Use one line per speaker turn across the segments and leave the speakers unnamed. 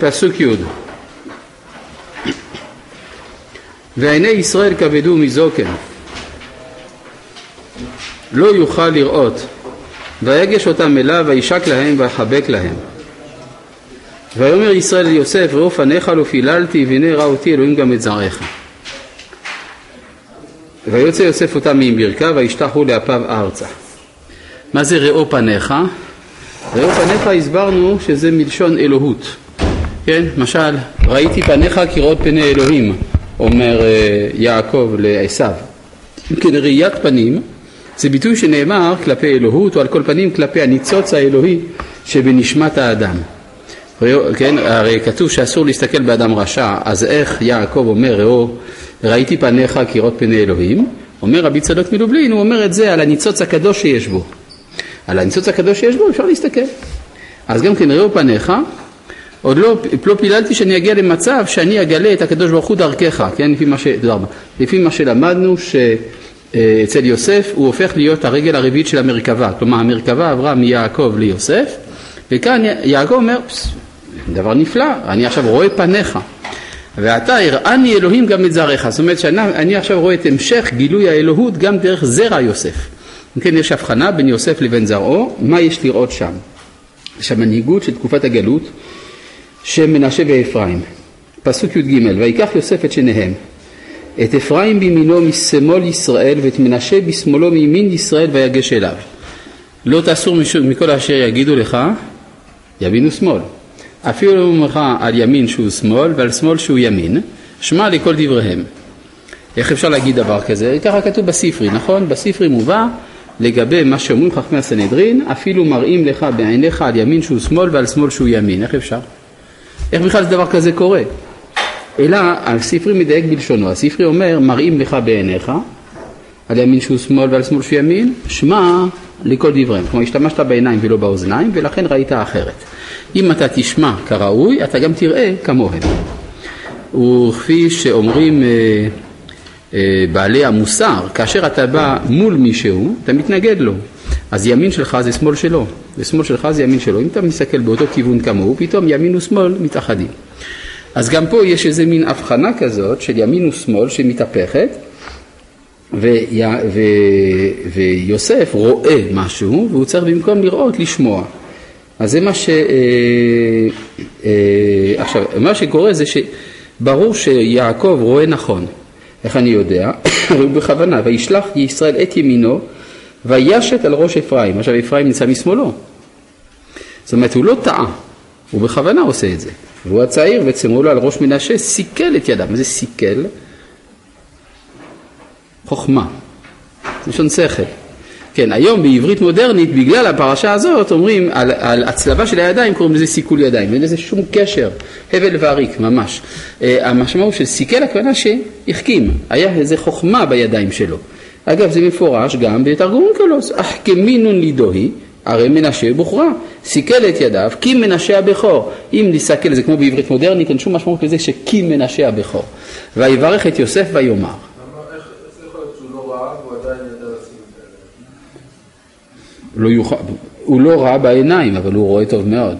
פסוק י' ועיני ישראל כבדו מזוקן לא יוכל לראות. ויגש אותם אליו וישק להם ויחבק להם. ויאמר ישראל ליוסף ראו פניך לא פיללתי והנה ראה אותי אלוהים גם את זרעך. ויוצא יוסף אותם מברכיו וישתחו לאפיו ארצה. מה זה ראו פניך? ראו פניך הסברנו שזה מלשון אלוהות כן, משל ראיתי פניך כראות פני אלוהים אומר אה, יעקב לעשו כן ראיית פנים זה ביטוי שנאמר כלפי אלוהות או על כל פנים כלפי הניצוץ האלוהי שבנשמת האדם כן, הרי כתוב שאסור להסתכל באדם רשע, אז איך יעקב אומר, ראו, ראיתי פניך כראות פני אלוהים, אומר רבי צדוק מלובלין, הוא אומר את זה על הניצוץ הקדוש שיש בו. על הניצוץ הקדוש שיש בו אפשר להסתכל. אז גם כן ראו פניך, עוד לא, לא פיללתי שאני אגיע למצב שאני אגלה את הקדוש ברוך הוא דרכך, כן, לפי מה, ש... לפי מה שלמדנו שאצל יוסף הוא הופך להיות הרגל הרביעית של המרכבה, כלומר המרכבה עברה מיעקב ליוסף, וכאן יעקב אומר, דבר נפלא, אני עכשיו רואה פניך. ועתה הראני אלוהים גם את זרעך, זאת אומרת שאני עכשיו רואה את המשך גילוי האלוהות גם דרך זרע יוסף. כן יש הבחנה בין יוסף לבין זרעו, מה יש לראות שם? יש שם מנהיגות של תקופת הגלות של מנשה ואפרים. פסוק י"ג ויקח יוסף את שניהם את אפרים בימינו משמאל ישראל ואת מנשה בשמאלו מימין ישראל ויגש אליו. לא תאסור מכל אשר יגידו לך ימין ושמאל אפילו אומר לך על ימין שהוא שמאל ועל שמאל שהוא ימין, שמע לכל דבריהם. איך אפשר להגיד דבר כזה? ככה כתוב בספרי, נכון? בספרי מובא לגבי מה שאומרים חכמי הסנהדרין, אפילו מראים לך בעיניך על ימין שהוא שמאל ועל שמאל שהוא ימין. איך אפשר? איך בכלל דבר כזה קורה? אלא הספרי מדייק בלשונו, הספרי אומר מראים לך בעיניך על ימין שהוא שמאל ועל שמאל שהוא ימין, שמע לכל דבריהם. כלומר השתמשת בעיניים ולא באוזניים ולכן ראית אחרת. אם אתה תשמע כראוי, אתה גם תראה כמוהם. וכפי שאומרים אה, אה, בעלי המוסר, כאשר אתה בא מול מישהו, אתה מתנגד לו. אז ימין שלך זה שמאל שלו, ושמאל שלך זה ימין שלו. אם אתה מסתכל באותו כיוון כמוהו, פתאום ימין ושמאל מתאחדים. אז גם פה יש איזה מין הבחנה כזאת של ימין ושמאל שמתהפכת, ו... ו... ויוסף רואה משהו, והוא צריך במקום לראות, לשמוע. אז זה מה ש... אה, אה, עכשיו, מה שקורה זה שברור שיעקב רואה נכון. איך אני יודע? הוא בכוונה, וישלח ישראל את ימינו וישת על ראש אפרים. עכשיו אפרים נמצא משמאלו. זאת אומרת, הוא לא טעה, הוא בכוונה עושה את זה. והוא הצעיר וצמאו לו על ראש מנשה, סיכל את ידיו. מה זה סיכל? חוכמה, לשון שכל. כן, היום בעברית מודרנית, בגלל הפרשה הזאת, אומרים על, על הצלבה של הידיים, קוראים לזה סיכול ידיים, אין לזה שום קשר, הבל ואריק ממש. Uh, המשמעות של סיכל הכוונה שהחכים, היה איזה חוכמה בידיים שלו. אגב, זה מפורש גם בתרגום קלוס, אך כמינון לידוהי, הרי מנשה בוכרה, סיכל את ידיו, כי מנשה הבכור. אם נסתכל, זה כמו בעברית מודרנית, אין שום משמעות לזה שכי מנשה הבכור. ויברך את יוסף ויאמר. לא יוכל, הוא לא ראה בעיניים, אבל הוא רואה טוב מאוד.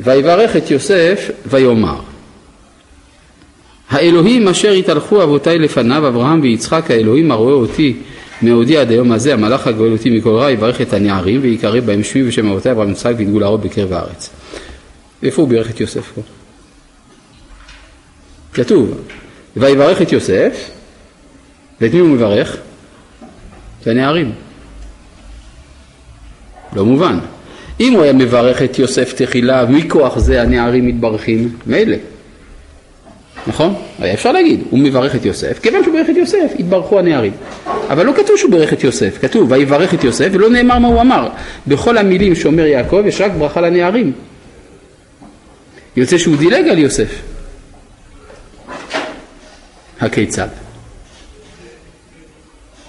ויברך את יוסף ויאמר האלוהים אשר התהלכו אבותיי לפניו אברהם ויצחק האלוהים הרואה אותי מעודי עד היום הזה המלאך הגואל אותי מכל רע יברך את הנערים ויקרא בהם שמי ושם אבותיי אברהם ויצחק וידגו להראות בקרב הארץ. איפה הוא בירך את יוסף פה? כתוב ויברך את יוסף ואת מי הוא מברך? את הנערים. לא מובן. אם הוא היה מברך את יוסף תחילה, מכוח זה הנערים מתברכים, מילא. נכון? היה אפשר להגיד, הוא מברך את יוסף, כיוון שהוא בירך את יוסף, התברכו הנערים. אבל לא כתוב שהוא בירך את יוסף, כתוב ויברך את יוסף ולא נאמר מה הוא אמר. בכל המילים שאומר יעקב יש רק ברכה לנערים. יוצא שהוא דילג על יוסף. הכיצד?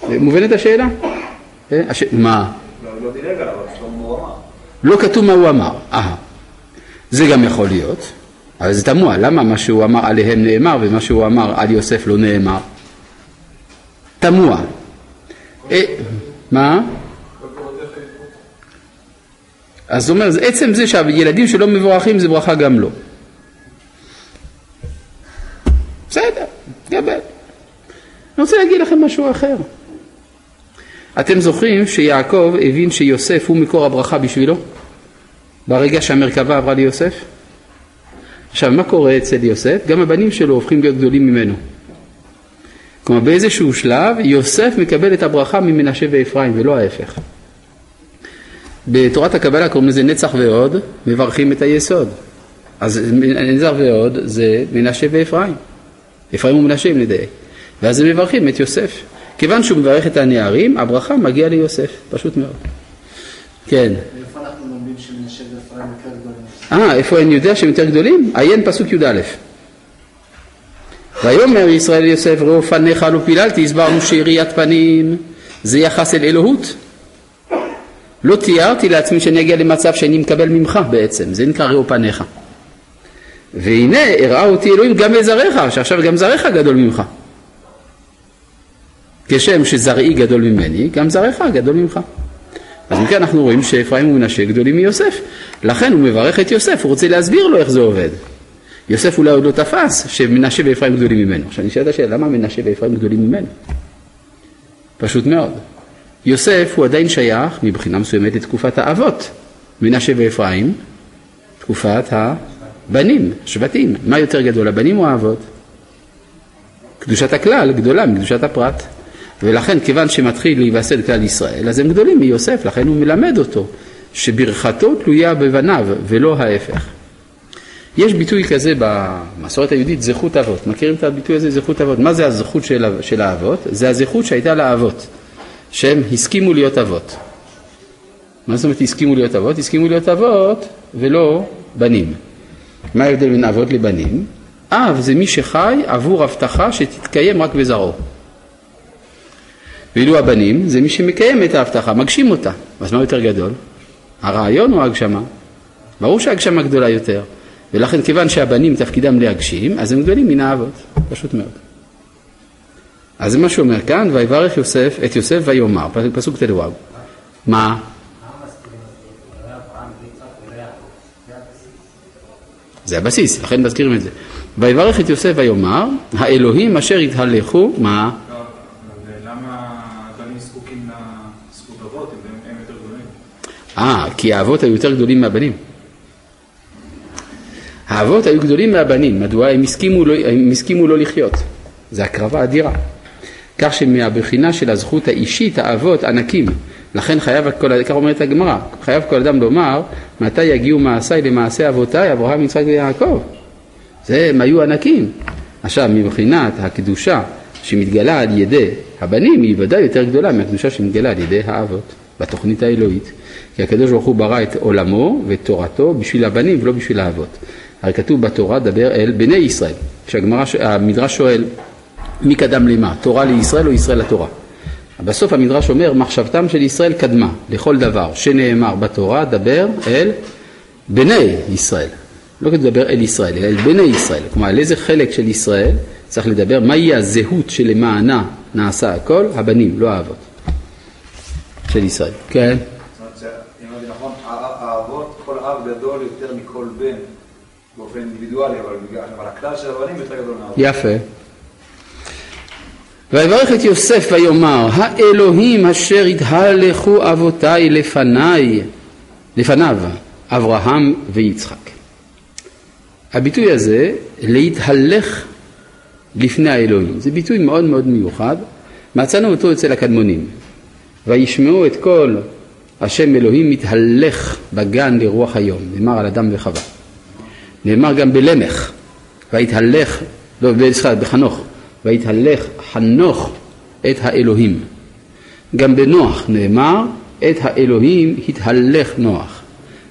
מובנת השאלה? אה, מה? לא כתוב מה הוא אמר. אה, זה גם יכול להיות, אבל זה תמוה, למה מה שהוא אמר עליהם נאמר ומה שהוא אמר על יוסף לא נאמר? תמוה. אה, מה? אז זאת אומרת, עצם זה שהילדים שלא מבורכים זה ברכה גם לא. בסדר, גבל. אני רוצה להגיד לכם משהו אחר. אתם זוכרים שיעקב הבין שיוסף הוא מקור הברכה בשבילו? ברגע שהמרכבה עברה ליוסף? עכשיו, מה קורה אצל יוסף? גם הבנים שלו הופכים להיות גדולים ממנו. כלומר, באיזשהו שלב יוסף מקבל את הברכה ממנשה ואפרים, ולא ההפך. בתורת הקבלה קוראים לזה נצח ועוד, מברכים את היסוד. אז נצח ועוד זה מנשה ואפרים. אפרים ומנשה אם נדייק. ואז הם מברכים את יוסף. כיוון שהוא מברך את הנערים, הברכה מגיעה ליוסף, פשוט מאוד. כן.
איפה אנחנו לומדים שמנשה ואפרים יותר גדולים?
אה, איפה אני יודע שהם יותר גדולים? עיין פסוק י"א. ויאמר ישראל יוסף ראו פניך לא פיללתי, הסברנו שיריית פנים זה יחס אל אלוהות. לא תיארתי לעצמי שאני אגיע למצב שאני מקבל ממך בעצם, זה נקרא ראו פניך. והנה הראה אותי אלוהים גם לזרעך, שעכשיו גם זרעך גדול ממך. כשם שזרעי גדול ממני, גם זרעך גדול ממך. אז מכאן אנחנו רואים שאפרים ומנשה גדולים מיוסף. לכן הוא מברך את יוסף, הוא רוצה להסביר לו איך זה עובד. יוסף אולי עוד לא תפס שמנשה ואפרים גדולים ממנו. עכשיו נשאלת השאלה, למה מנשה ואפרים גדולים ממנו? פשוט מאוד. יוסף הוא עדיין שייך מבחינה מסוימת לתקופת האבות. מנשה ואפרים, תקופת הבנים, שבטים. מה יותר גדול, הבנים או האבות? קדושת הכלל גדולה מקדושת הפרט. ולכן כיוון שמתחיל להיווסד כלל ישראל, אז הם גדולים מיוסף, לכן הוא מלמד אותו שברכתו תלויה בבניו ולא ההפך. יש ביטוי כזה במסורת היהודית, זכות אבות. מכירים את הביטוי הזה, זכות אבות? מה זה הזכות של, של האבות? זה הזכות שהייתה לאבות, שהם הסכימו להיות אבות. מה זאת אומרת הסכימו להיות אבות? הסכימו להיות אבות ולא בנים. מה ההבדל בין אבות לבנים? אב זה מי שחי עבור הבטחה שתתקיים רק בזרעו. ואילו הבנים זה מי שמקיים את ההבטחה, מגשים אותה. אז מה יותר גדול? הרעיון או ההגשמה? ברור שההגשמה גדולה יותר. ולכן כיוון שהבנים תפקידם להגשים, אז הם גדולים מן האבות, פשוט מאוד. אז זה מה שהוא אומר כאן, ויברך יוסף את יוסף ויאמר, פסוק תלוואב. מה? זה הבסיס, לכן מזכירים את זה. ויברך את יוסף ויאמר, האלוהים אשר יתהלכו, מה? אה, כי האבות היו יותר גדולים מהבנים. האבות היו גדולים מהבנים, מדוע? הם הסכימו, לא, הם הסכימו לא לחיות. זו הקרבה אדירה. כך שמהבחינה של הזכות האישית, האבות ענקים. לכן חייב כל, כך אומרת הגמרא, חייב כל אדם לומר, מתי יגיעו מעשיי למעשה אבותיי, אברהם, יצחק ויעקב. זה, הם היו ענקים. עכשיו, מבחינת הקדושה שמתגלה על ידי הבנים, היא ודאי יותר גדולה מהקדושה שמתגלה על ידי האבות, בתוכנית האלוהית. כי הקדוש ברוך הוא ברא את עולמו ואת תורתו בשביל הבנים ולא בשביל האבות. הרי כתוב בתורה דבר אל בני ישראל. כשהמדרש שואל מי קדם למה, תורה לישראל או ישראל לתורה? בסוף המדרש אומר מחשבתם של ישראל קדמה לכל דבר שנאמר בתורה דבר אל בני ישראל. לא לדבר אל ישראל, אלא אל בני ישראל. כלומר, על איזה חלק של ישראל צריך לדבר, מהי הזהות שלמענה נעשה הכל? הבנים, לא האבות של ישראל. כן.
נכון, האבות, כל אב גדול יותר מכל בן. באופן אינדיבידואלי, אבל, אבל הכלל של הבנים יותר גדול מהאבות.
יפה. ויברך את יוסף ויאמר, האלוהים אשר התהלכו אבותיי לפניי, לפניו, אברהם ויצחק. הביטוי הזה, להתהלך לפני האלוהים, זה ביטוי מאוד מאוד מיוחד, מצאנו אותו אצל הקדמונים. וישמעו את כל השם אלוהים מתהלך בגן לרוח היום, נאמר על אדם וחווה. נאמר גם בלמך, ויתהלך, לא, סליחה, בחנוך, ויתהלך חנוך את האלוהים. גם בנוח נאמר, את האלוהים התהלך נוח.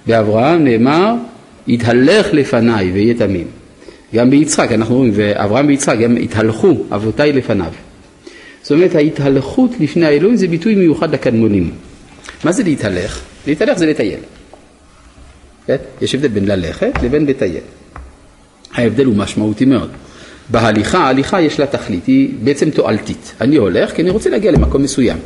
באברהם נאמר, התהלך לפניי ויהיה תמים. גם ביצחק, אנחנו רואים, ואברהם ויצחק גם התהלכו אבותיי לפניו. זאת אומרת, ההתהלכות לפני האלוהים זה ביטוי מיוחד לקדמונים. מה זה להתהלך? להתהלך זה לטייל. כן? יש הבדל בין ללכת לבין לטייל. ההבדל הוא משמעותי מאוד. בהליכה, ההליכה יש לה תכלית, היא בעצם תועלתית. אני הולך כי אני רוצה להגיע למקום מסוים.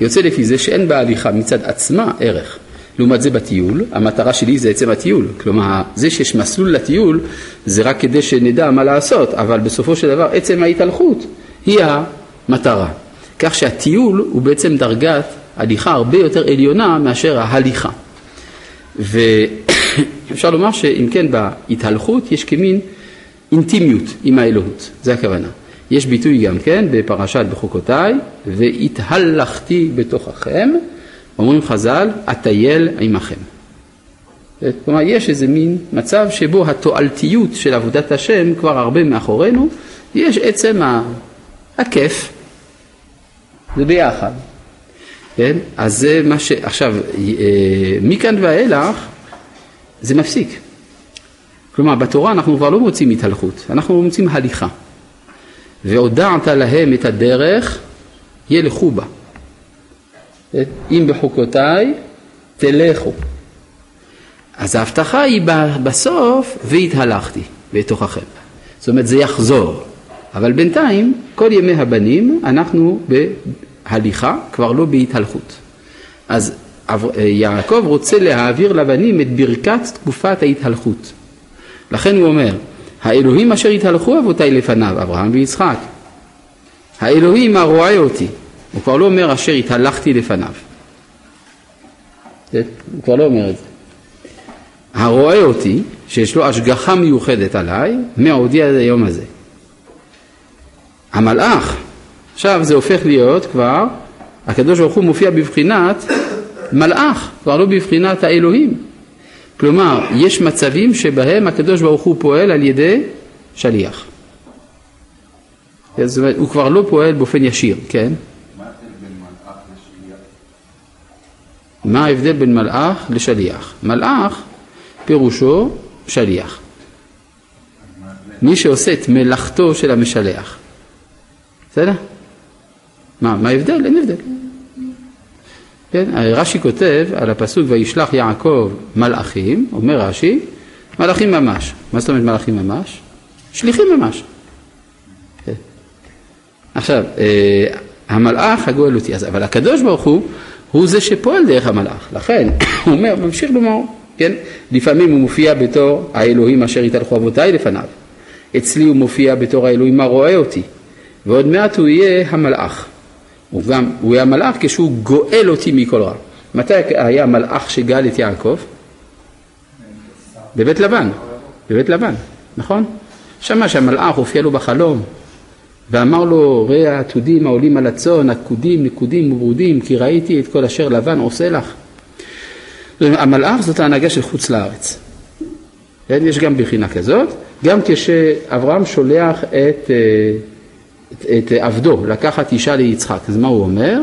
יוצא לפי זה שאין בהליכה מצד עצמה ערך. לעומת זה בטיול, המטרה שלי זה עצם הטיול, כלומר זה שיש מסלול לטיול זה רק כדי שנדע מה לעשות, אבל בסופו של דבר עצם ההתהלכות היא המטרה. כך שהטיול הוא בעצם דרגת הליכה הרבה יותר עליונה מאשר ההליכה. ואפשר לומר שאם כן בהתהלכות יש כמין אינטימיות עם האלוהות, זה הכוונה. יש ביטוי גם כן בפרשת בחוקותיי, והתהלכתי בתוככם, אומרים חז"ל, אטייל עמכם. כלומר, יש איזה מין מצב שבו התועלתיות של עבודת השם כבר הרבה מאחורינו, יש עצם הכיף, זה ביחד. כן? אז זה מה ש... עכשיו, אה, מכאן ואילך זה מפסיק. כלומר, בתורה אנחנו כבר לא מוצאים התהלכות, אנחנו מוצאים הליכה. והודעת להם את הדרך, ילכו בה. אם בחוקותיי, תלכו. אז ההבטחה היא בסוף, והתהלכתי בתוככם. זאת אומרת, זה יחזור. אבל בינתיים, כל ימי הבנים, אנחנו בהליכה, כבר לא בהתהלכות. אז יעקב רוצה להעביר לבנים את ברכת תקופת ההתהלכות. לכן הוא אומר, האלוהים אשר התהלכו אבותיי לפניו, אברהם ויצחק. האלוהים הרואה אותי. הוא כבר לא אומר אשר התהלכתי לפניו. הוא כבר לא אומר את זה. הרואה אותי, שיש לו השגחה מיוחדת עליי, מעודי עד היום הזה. המלאך, עכשיו זה הופך להיות כבר, הקדוש ברוך הוא מופיע בבחינת מלאך, כבר לא בבחינת האלוהים. כלומר, יש מצבים שבהם הקדוש ברוך הוא פועל על ידי שליח. זאת אומרת, הוא כבר לא פועל באופן ישיר, כן? מה ההבדל בין מלאך לשליח? מלאך פירושו שליח. מי שעושה את מלאכתו של המשלח. בסדר? מה, מה ההבדל? אין הבדל. כן? רש"י כותב על הפסוק וישלח יעקב מלאכים, אומר רש"י, מלאכים ממש. מה זאת אומרת מלאכים ממש? שליחים ממש. כן. עכשיו, אה, המלאך הגואל אותי, אבל הקדוש ברוך הוא, הוא זה שפועל דרך המלאך. לכן, הוא אומר, ממשיך לומר, כן? לפעמים הוא מופיע בתור האלוהים אשר התהלכו אבותיי לפניו. אצלי הוא מופיע בתור האלוהים הרואה אותי. ועוד מעט הוא יהיה המלאך. הוא גם, הוא היה מלאך כשהוא גואל אותי מכל רע. מתי היה מלאך שגאל את יעקב? בבית לבן, בבית לבן, נכון? שמע שהמלאך הופיע לו בחלום ואמר לו ראה העתודים העולים על הצאן, עקודים, נקודים וברודים כי ראיתי את כל אשר לבן עושה לך. המלאך זאת ההנהגה של חוץ לארץ. כן? יש גם בחינה כזאת, גם כשאברהם שולח את אה, את עבדו לקחת אישה ליצחק, אז מה הוא אומר?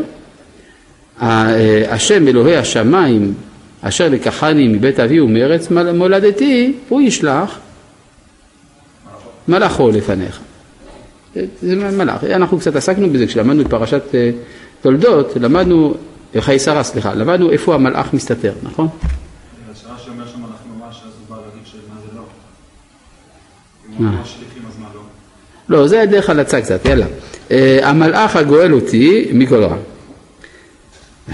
השם אלוהי השמיים אשר לקחני מבית אבי ומארץ מולדתי, הוא ישלח מלאכו לפניך. זה מלאך. אנחנו קצת עסקנו בזה כשלמדנו את פרשת אה, תולדות, למדנו, חיי שרה, סליחה, למדנו איפה המלאך מסתתר, נכון?
השאלה שאומר שם אנחנו ממש, אז הוא בא להגיד שמה זה לא. אם הוא ממש שליחים אז מה לא?
זה דרך הלצה קצת, יאללה. Uh, המלאך הגואל אותי מכל רע.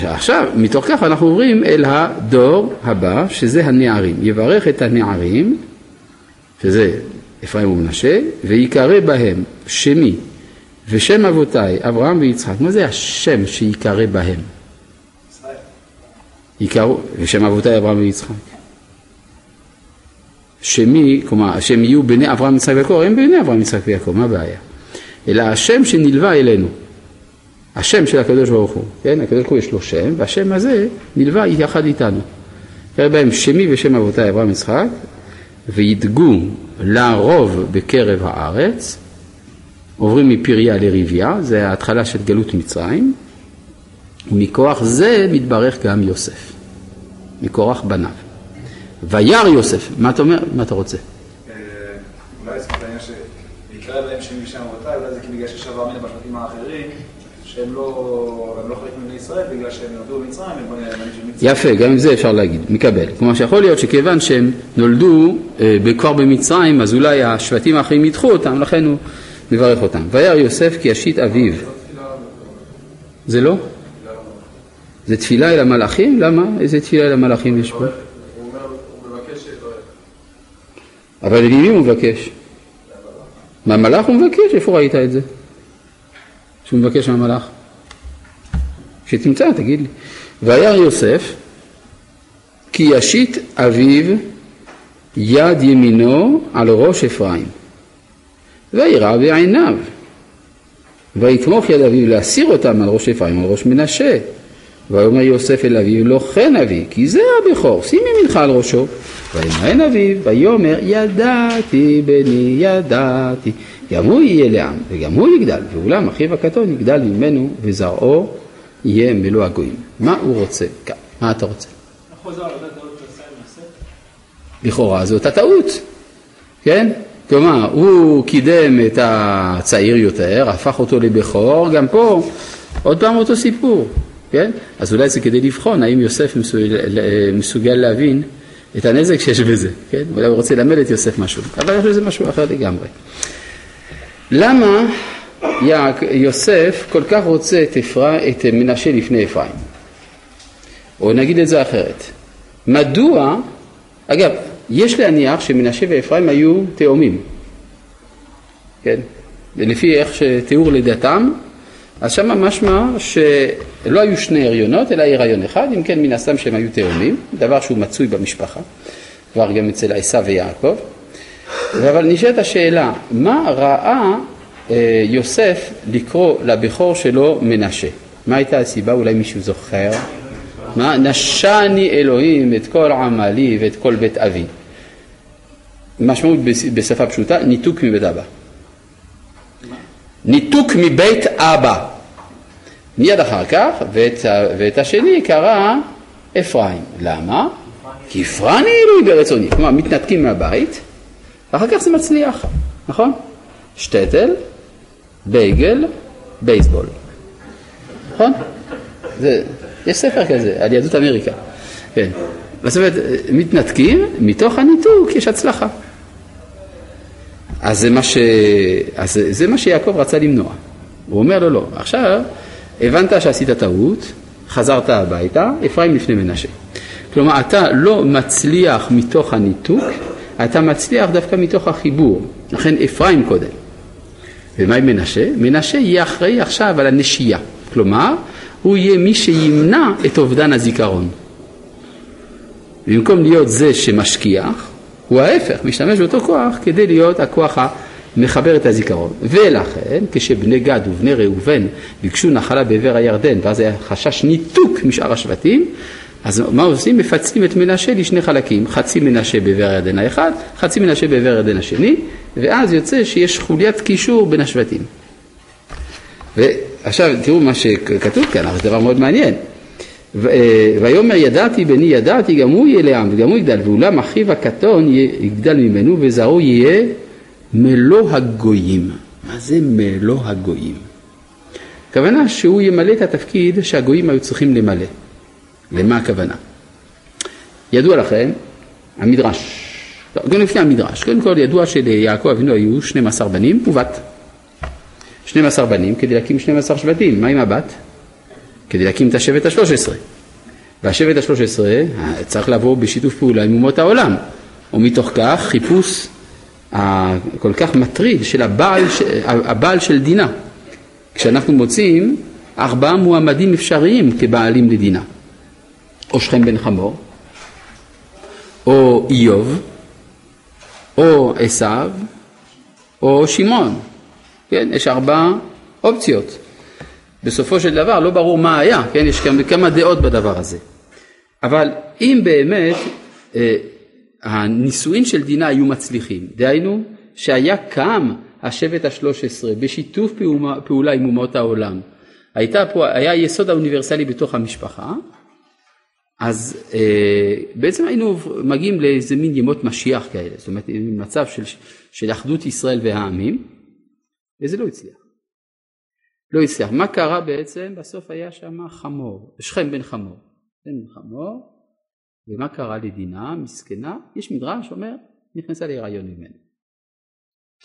עכשיו, מתוך כך אנחנו עוברים אל הדור הבא, שזה הנערים. יברך את הנערים, שזה אפרים ומנשה, ויקרא בהם שמי ושם אבותיי, אברהם ויצחק. מה זה השם שיקרא בהם? יקראו, ושם אבותיי אברהם ויצחק. שמי, כלומר, שהם יהיו בני אברהם, יצחק ויעקב, הם בני אברהם, יצחק ויעקב, מה הבעיה? אלא השם שנלווה אלינו, השם של הקדוש ברוך הוא, כן? הקדוש ברוך הוא יש לו שם, והשם הזה נלווה יחד איתנו. תראה בהם שמי ושם אבותיי אברהם יצחק, וידגו לרוב בקרב הארץ, עוברים מפריה לריביה, זה ההתחלה של גלות מצרים, ומכוח זה מתברך גם יוסף, מכורח בניו. וירא יוסף, מה אתה אומר? מה אתה רוצה?
אה, אולי זה העניין שיקרא להם שם משם אבותיי, אולי זה כי בגלל עבר מיני בשבטים האחרים, שהם לא, לא חלק מבני ישראל, בגלל שהם נולדו במצרים, הם בנים של מצרים.
יפה, גם עם זה אפשר להגיד, מקבל. כלומר שיכול להיות שכיוון שהם נולדו אה, כבר במצרים, אז אולי השבטים האחרים ידחו אותם, לכן הוא מברך אותם. וירא יוסף כי ישית אביו. זה לא? זה תפילה אל המלאכים? למה? איזה תפילה אל המלאכים יש פה?
הוא אומר, הוא מבקש שיתעורר.
אבל ממי הוא מבקש? מהמלאך הוא מבקש? איפה ראית את זה? שהוא מבקש מהמלאך? כשתמצא, תגיד לי. וירא יוסף כי ישית אביו יד ימינו על ראש אפרים וירא בעיניו ויתמוך יד אביו להסיר אותם על ראש אפרים על ראש מנשה ויאמר יוסף אל אביו לא כן אבי כי זה הבכור שים ימינך על ראשו וימהן אביו ויאמר ידעתי בני ידעתי גם הוא יהיה לעם וגם הוא יגדל ואולם אחיו הקטון יגדל ממנו וזרעו יהיה מלוא הגויים מה הוא רוצה כאן? מה אתה רוצה? לכאורה זו אותה טעות, כן? כלומר, הוא קידם את הצעיר יותר, הפך אותו לבכור, גם פה עוד פעם אותו סיפור, כן? אז אולי זה כדי לבחון האם יוסף מסוגל, מסוגל להבין את הנזק שיש בזה, כן? אולי הוא רוצה ללמד את יוסף משהו, אבל יש לזה משהו אחר לגמרי. למה יוסף כל כך רוצה את, אפרה, את מנשה לפני אפרים? או נגיד את זה אחרת, מדוע, אגב, יש להניח שמנשה ואפרים היו תאומים, כן? לפי איך שתיאור לידתם, אז שם משמע שלא היו שני הריונות, אלא הריון אחד, אם כן מן הסתם שהם היו תאומים, דבר שהוא מצוי במשפחה, כבר גם אצל עשיו ויעקב. אבל נשאלת השאלה, מה ראה אה, יוסף לקרוא לבכור שלו מנשה? מה הייתה הסיבה? אולי מישהו זוכר? מה? נשני אלוהים את כל עמלי ואת כל בית אבי. משמעות בשפה פשוטה, ניתוק מבית אבא. ניתוק מבית אבא. מיד אחר כך, ואת, ואת השני קרא אפרים. למה? כי הפרני אלוהי ברצוני. כלומר, מתנתקים מהבית, ואחר כך זה מצליח, נכון? שטטל, בייגל, בייסבול. נכון? זה, יש ספר כזה על יהדות אמריקה. כן. זאת אומרת, מתנתקים, מתוך הניתוק יש הצלחה. אז זה מה, ש... אז זה מה שיעקב רצה למנוע. הוא אומר לו לא, עכשיו הבנת שעשית טעות, חזרת הביתה, אפרים לפני מנשה. כלומר, אתה לא מצליח מתוך הניתוק, אתה מצליח דווקא מתוך החיבור. לכן אפרים קודם. ומה עם מנשה? מנשה יהיה אחראי עכשיו על הנשייה. כלומר, הוא יהיה מי שימנע את אובדן הזיכרון. במקום להיות זה שמשכיח, הוא ההפך, משתמש באותו כוח כדי להיות הכוח המחבר את הזיכרון. ולכן, כשבני גד ובני ראובן ביקשו נחלה בעבר הירדן, ואז היה חשש ניתוק משאר השבטים, אז מה עושים? מפצלים את מנשה לשני חלקים, חצי מנשה בעבר הירדן האחד, חצי מנשה בעבר הירדן השני, ואז יוצא שיש חוליית קישור בין השבטים. ועכשיו תראו מה שכתוב כאן, זה דבר מאוד מעניין. אה, ויאמר ידעתי בני ידעתי גם הוא יהיה לעם וגם הוא יגדל ואולם אחיו הקטון יגדל ממנו וזרעו יהיה מלוא הגויים. מה זה מלוא הגויים? הכוונה שהוא ימלא את התפקיד שהגויים היו צריכים למלא. למה הכוונה? ידוע לכם, המדרש, לא, גם לפני המדרש, קודם כל ידוע שליעקב אבינו היו 12 בנים ובת. 12 בנים כדי להקים 12 שבטים, מה עם הבת? כדי להקים את השבט השלוש עשרה. והשבט השלוש עשרה צריך לבוא בשיתוף פעולה עם אומות העולם, ומתוך כך חיפוש כל כך מטריד של הבעל, הבעל של דינה. כשאנחנו מוצאים ארבעה מועמדים אפשריים כבעלים לדינה, או שכם בן חמור, או איוב, או עשיו, או שמעון. כן, יש ארבע אופציות. בסופו של דבר לא ברור מה היה, כן, יש כמה, כמה דעות בדבר הזה. אבל אם באמת אה, הנישואין של דינה היו מצליחים, דהיינו שהיה קם השבט השלוש עשרה בשיתוף פעולה, עם אומות העולם, הייתה פה, היה יסוד האוניברסלי בתוך המשפחה, אז אה, בעצם היינו מגיעים לאיזה מין ימות משיח כאלה, זאת אומרת מצב של, של אחדות ישראל והעמים, וזה לא הצליח. לא הצליח. מה קרה בעצם? בסוף היה שם חמור, שכם בן חמור. בן חמור, ומה קרה לדינה, מסכנה? יש מדרש שאומר, נכנסה להיריון ממנו.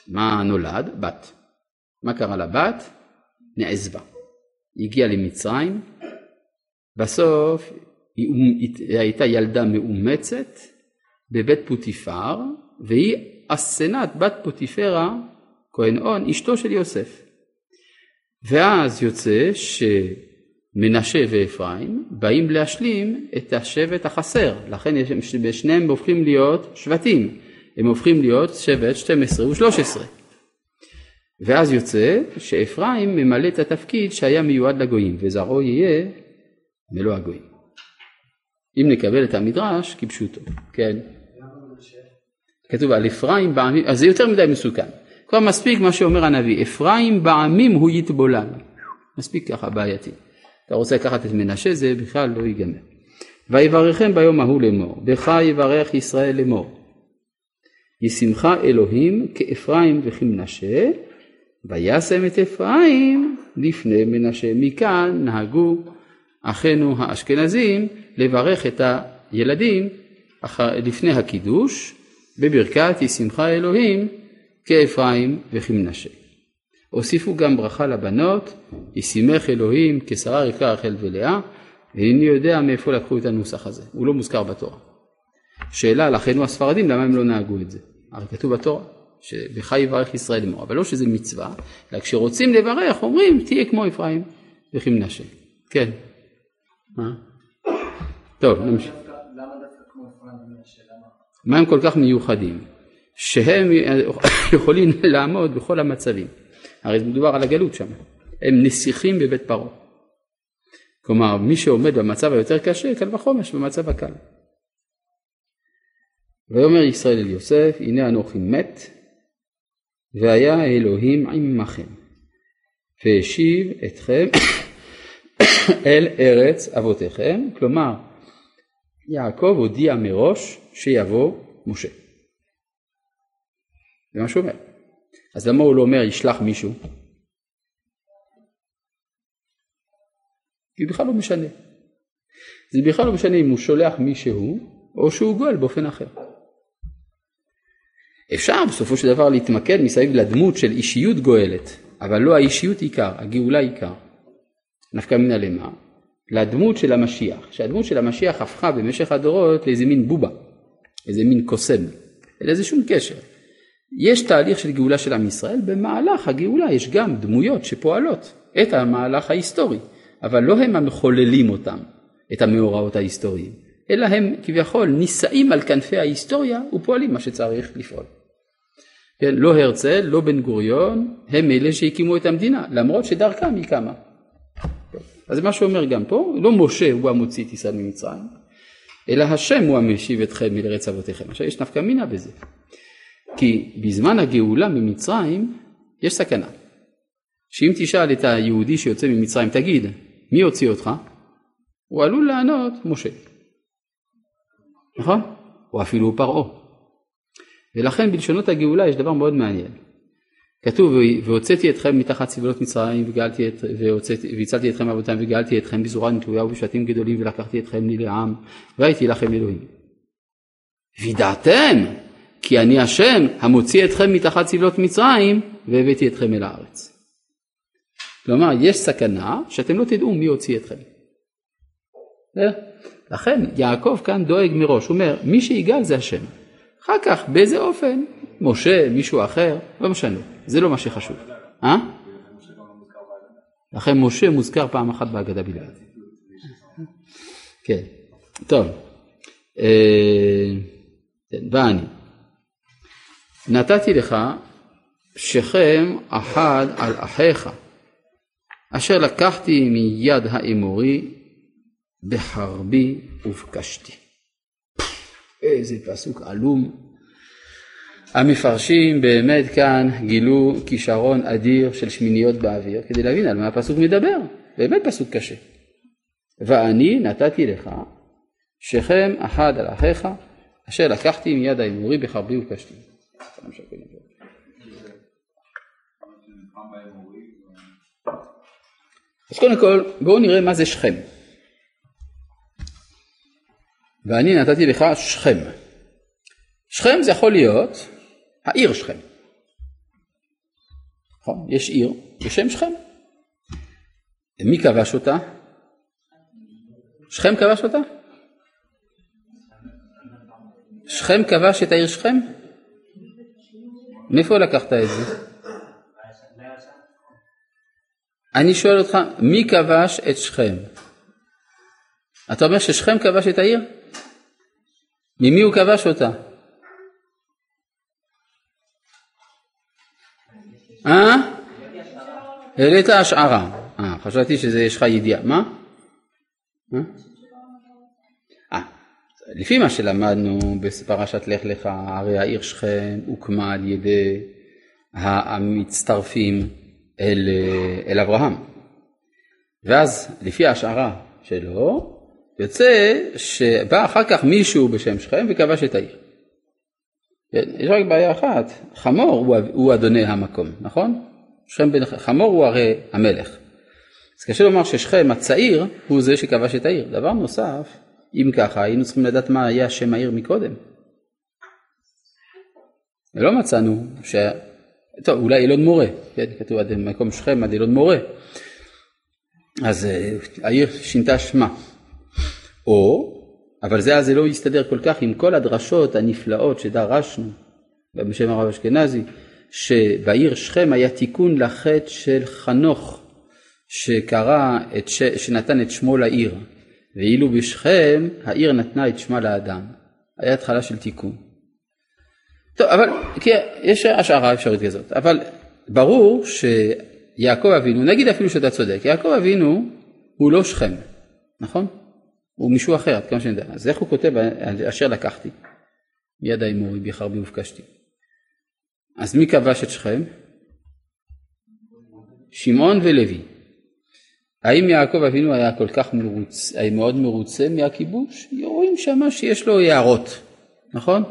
מה נולד? בת. מה קרה לבת? נעזבה. הגיעה למצרים, בסוף היא, היא הייתה ילדה מאומצת בבית פוטיפר, והיא אסנת בת פוטיפרה, כהן און, אשתו של יוסף. ואז יוצא שמנשה ואפרים באים להשלים את השבט החסר, לכן בשניהם הופכים להיות שבטים, הם הופכים להיות שבט 12 ו-13. ואז יוצא שאפרים ממלא את התפקיד שהיה מיועד לגויים, וזרעו יהיה מלוא הגויים. אם נקבל את המדרש כפשוטו, כן? כתוב על אפרים בעמים, אז זה יותר מדי מסוכן. כבר מספיק מה שאומר הנביא, אפרים בעמים הוא יתבולל. מספיק ככה בעייתי. אתה רוצה לקחת את מנשה, זה בכלל לא ייגמר. ויברכם ביום ההוא לאמור, בך יברך ישראל לאמור. ישמך אלוהים כאפרים וכמנשה, וישם את אפרים לפני מנשה. מכאן נהגו אחינו האשכנזים לברך את הילדים לפני הקידוש בברכת ישמך אלוהים כאפרים וכמנשה. הוסיפו גם ברכה לבנות, ישימך אלוהים כשרה רבקה רחל ולאה, ואיני יודע מאיפה לקחו את הנוסח הזה, הוא לא מוזכר בתורה. שאלה לאחינו הספרדים למה הם לא נהגו את זה, הרי כתוב בתורה שבך יברך ישראל לאמור, אבל לא שזה מצווה, אלא כשרוצים לברך אומרים תהיה כמו אפרים וכמנשה. כן. מה? טוב, נמשיך.
למה דווקא כמו אפרים ומנשה?
מה הם כל כך מיוחדים? שהם יכולים לעמוד בכל המצבים. הרי מדובר על הגלות שם. הם נסיכים בבית פרעה. כלומר, מי שעומד במצב היותר קשה, קל וחומש במצב הקל. ויאמר ישראל אל יוסף, הנה אנוכי מת, והיה אלוהים עמכם, והשיב אתכם אל ארץ אבותיכם, כלומר, יעקב הודיע מראש שיבוא משה. זה מה שהוא אומר. אז למה הוא לא אומר ישלח מישהו? כי בכלל לא משנה. זה בכלל לא משנה אם הוא שולח מישהו או שהוא גואל באופן אחר. אפשר בסופו של דבר להתמקד מסביב לדמות של אישיות גואלת, אבל לא האישיות עיקר, הגאולה עיקר. נפקא מינה למה? לדמות של המשיח, שהדמות של המשיח הפכה במשך הדורות לאיזה מין בובה, איזה מין קוסם, אין לזה שום קשר. יש תהליך של גאולה של עם ישראל, במהלך הגאולה יש גם דמויות שפועלות את המהלך ההיסטורי, אבל לא הם המחוללים אותם, את המאורעות ההיסטוריים, אלא הם כביכול נישאים על כנפי ההיסטוריה ופועלים מה שצריך לפעול. כן, לא הרצל, לא בן גוריון, הם אלה שהקימו את המדינה, למרות שדרכם היא קמה. אז מה שאומר גם פה, לא משה הוא המוציא את ישראל ממצרים, אלא השם הוא המשיב אתכם מלארץ אבותיכם. עכשיו יש נפקא מינה בזה. כי בזמן הגאולה ממצרים יש סכנה. שאם תשאל את היהודי שיוצא ממצרים, תגיד, מי הוציא אותך? הוא עלול לענות, משה. נכון? או אפילו פרעה. ולכן בלשונות הגאולה יש דבר מאוד מעניין. כתוב והוצאתי אתכם מתחת סבלות מצרים וגאלתי והצלתי אתכם מאבותיהם וגאלתי אתכם בזורה נטויה ובשבטים גדולים ולקחתי אתכם לי לעם והייתי לכם אלוהים. וידעתם כי אני השם המוציא אתכם מתחת סבלות מצרים והבאתי אתכם אל הארץ. כלומר יש סכנה שאתם לא תדעו מי הוציא אתכם. לכן יעקב כאן דואג מראש, הוא אומר מי שיגאל זה השם. אחר כך באיזה אופן, משה, מישהו אחר, לא משנה, זה לא מה שחשוב. אה? לכן משה מוזכר פעם אחת בהגדה בלבד. כן, טוב. אה, כן, ואני. נתתי לך שכם אחד על אחיך, אשר לקחתי מיד האמורי בחרבי ובקשתי. איזה פסוק עלום. המפרשים באמת כאן גילו כישרון אדיר של שמיניות באוויר כדי להבין על מה הפסוק מדבר, באמת פסוק קשה. ואני נתתי לך שכם אחד על אחיך אשר לקחתי מיד האמורי בחרבי ובקשתי. אז קודם כל בואו נראה מה זה שכם. ואני נתתי לך שכם. שכם זה יכול להיות העיר שכם. נכון? יש עיר בשם שכם. מי כבש אותה? שכם כבש אותה? שכם כבש את העיר שכם? מאיפה לקחת את זה? אני שואל אותך, מי כבש את שכם? אתה אומר ששכם כבש את העיר? ממי הוא כבש אותה? אה? העלית השערה. אה, חשבתי שיש לך ידיעה. מה? לפי מה שלמדנו בפרשת לך לך, הרי העיר שכם הוקמה על ידי המצטרפים אל, אל אברהם. ואז לפי ההשערה שלו, יוצא שבא אחר כך מישהו בשם שכם וכבש את העיר. יש רק בעיה אחת, חמור הוא, הוא אדוני המקום, נכון? שכם בן חמור הוא הרי המלך. אז קשה לומר ששכם הצעיר הוא זה שכבש את העיר. דבר נוסף, אם ככה היינו צריכים לדעת מה היה שם העיר מקודם. ולא מצאנו ש... טוב, אולי אילון מורה, כן, כתוב עד מקום שכם עד אילון מורה. אז אה, העיר שינתה שמה. או, אבל זה אז לא יסתדר כל כך עם כל הדרשות הנפלאות שדרשנו בשם הרב אשכנזי, שבעיר שכם היה תיקון לחטא של חנוך, שקרא את ש... שנתן את שמו לעיר, ואילו בשכם העיר נתנה את שמה לאדם. היה התחלה של תיקון. טוב, אבל כי יש השערה אפשרית כזאת, אבל ברור שיעקב אבינו, נגיד אפילו שאתה צודק, יעקב אבינו הוא לא שכם, נכון? הוא מישהו אחר, עד כמה שאני יודע. אז איך הוא כותב אשר לקחתי? מיד האמורי בחרבי ובקשתי. אז מי כבש את שכם? שמעון ולוי. האם יעקב אבינו היה כל כך מרוצה, היה מאוד מרוצה מהכיבוש? רואים שמה שיש לו הערות, נכון?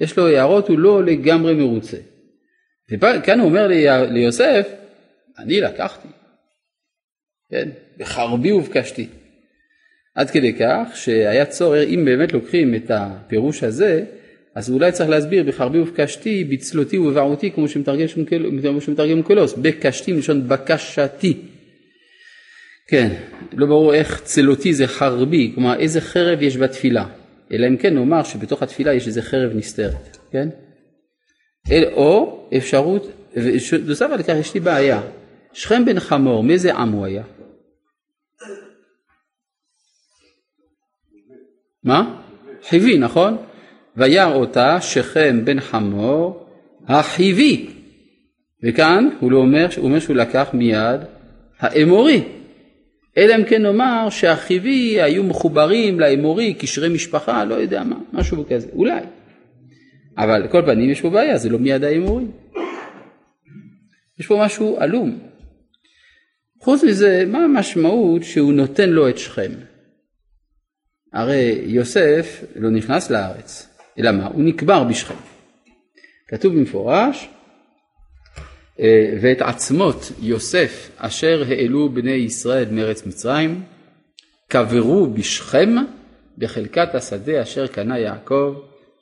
יש לו הערות, הוא לא לגמרי מרוצה. וכאן הוא אומר ליוסף, אני לקחתי, כן? בחרבי ובקשתי. עד כדי כך שהיה צורך, אם באמת לוקחים את הפירוש הזה, אז אולי צריך להסביר בחרבי ובקשתי, בצלותי ובבעותי, כמו שמתרגם קולוס, בקשתי מלשון בקשתי. כן, לא ברור איך צלותי זה חרבי, כלומר איזה חרב יש בתפילה, אלא אם כן נאמר שבתוך התפילה יש איזה חרב נסתרת, כן? אל, או אפשרות, נוסף על כך יש לי בעיה, שכם בן חמור, מאיזה עם הוא היה? מה? חיבי, נכון? וירא אותה שכם בן חמור החיבי. וכאן הוא לא אומר, הוא אומר שהוא לקח מיד האמורי. אלא אם כן נאמר שהחיבי היו מחוברים לאמורי, קשרי משפחה, לא יודע מה, משהו כזה, אולי. אבל כל פנים יש פה בעיה, זה לא מיד האמורי. יש פה משהו עלום. חוץ מזה, מה המשמעות שהוא נותן לו את שכם? הרי יוסף לא נכנס לארץ, אלא מה? הוא נקבר בשכם. כתוב במפורש, ואת עצמות יוסף אשר העלו בני ישראל מארץ מצרים, קברו בשכם בחלקת השדה אשר קנה יעקב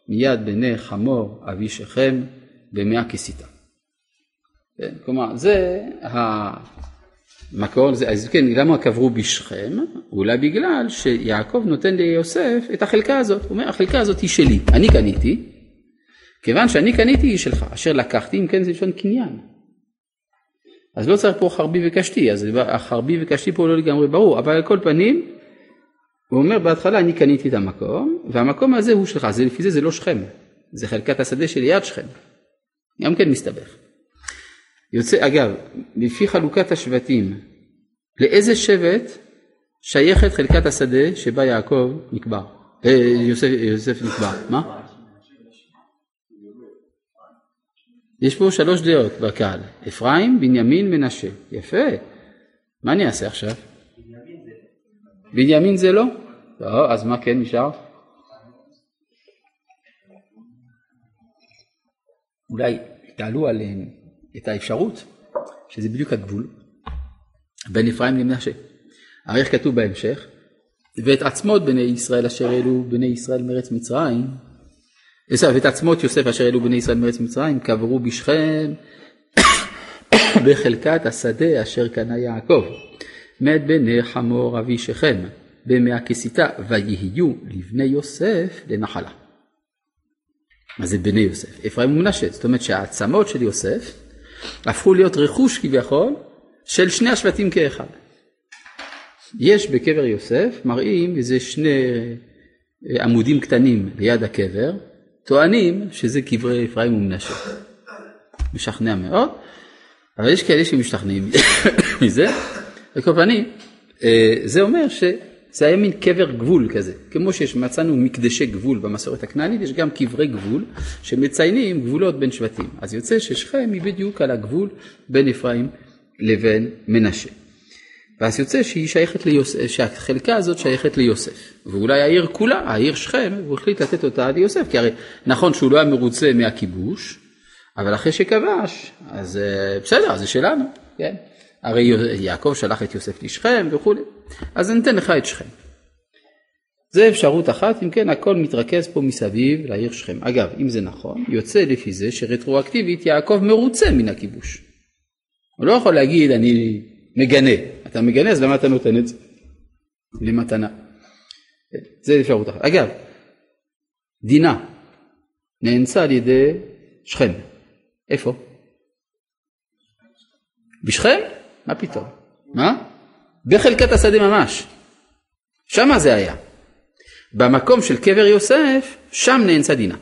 מיד בני חמור אבי שכם במאה כסיתה. כן, כלומר זה המקור, זה, אז כן, למה קברו בשכם? אולי בגלל שיעקב נותן ליוסף את החלקה הזאת, הוא אומר החלקה הזאת היא שלי, אני קניתי, כיוון שאני קניתי היא שלך, אשר לקחתי אם כן זה לשון קניין. אז לא צריך פה חרבי וקשתי, אז החרבי וקשתי פה לא לגמרי ברור, אבל על כל פנים, הוא אומר בהתחלה אני קניתי את המקום, והמקום הזה הוא שלך, זה, לפי זה זה לא שכם, זה חלקת השדה שליד שכם, גם כן מסתבך. יוצא, אגב, לפי חלוקת השבטים, לאיזה שבט שייכת חלקת השדה שבה יעקב נקבר, אה, יוסף, יוסף נקבר, מה? יש פה שלוש דעות בקהל, אפרים, בנימין, מנשה. יפה. מה אני אעשה עכשיו? בנימין זה לא? לא, אז מה כן נשאר? אולי תעלו עליהם את האפשרות, שזה בדיוק הגבול, בין אפרים למנשה. הרי איך כתוב בהמשך? ואת עצמות בני ישראל אשר העלו בני ישראל מארץ מצרים ואת עצמות יוסף אשר העלו בני ישראל מארץ מצרים קברו בשכם בחלקת השדה אשר קנה יעקב מת בני חמור אבי שכם בימי הכסיתה ויהיו לבני יוסף לנחלה. מה זה בני יוסף? אפרים ומנשה, זאת אומרת שהעצמות של יוסף הפכו להיות רכוש כביכול של שני השבטים כאחד. יש בקבר יוסף, מראים איזה שני עמודים קטנים ליד הקבר, טוענים שזה קברי אפרים ומנשה. משכנע מאוד, אבל יש כאלה שמשתכנעים מזה, על כל פנים, אה, זה אומר שזה היה מין קבר גבול כזה, כמו שמצאנו מקדשי גבול במסורת הכנענית, יש גם קברי גבול שמציינים גבולות בין שבטים. אז יוצא ששכם היא בדיוק על הגבול בין אפרים לבין מנשה. ואז יוצא שהיא שייכת ליוסף, שהחלקה הזאת שייכת ליוסף. ואולי העיר כולה, העיר שכם, הוא החליט לתת אותה ליוסף, כי הרי נכון שהוא לא היה מרוצה מהכיבוש, אבל אחרי שכבש, אז אה, בסדר, זה שלנו, כן? הרי יעקב שלח את יוסף לשכם וכולי, אז ניתן לך את שכם. זה אפשרות אחת, אם כן הכל מתרכז פה מסביב לעיר שכם. אגב, אם זה נכון, יוצא לפי זה שרטרואקטיבית יעקב מרוצה מן הכיבוש. הוא לא יכול להגיד אני מגנה, אתה מגנה אז למה אתה נותן את זה? למתנה. זה אפשרות אחת. אגב, דינה נאנסה על ידי שכם. איפה? בשכם? מה פתאום? מה? בחלקת השדה ממש. שמה זה היה. במקום של קבר יוסף, שם נאנסה דינה.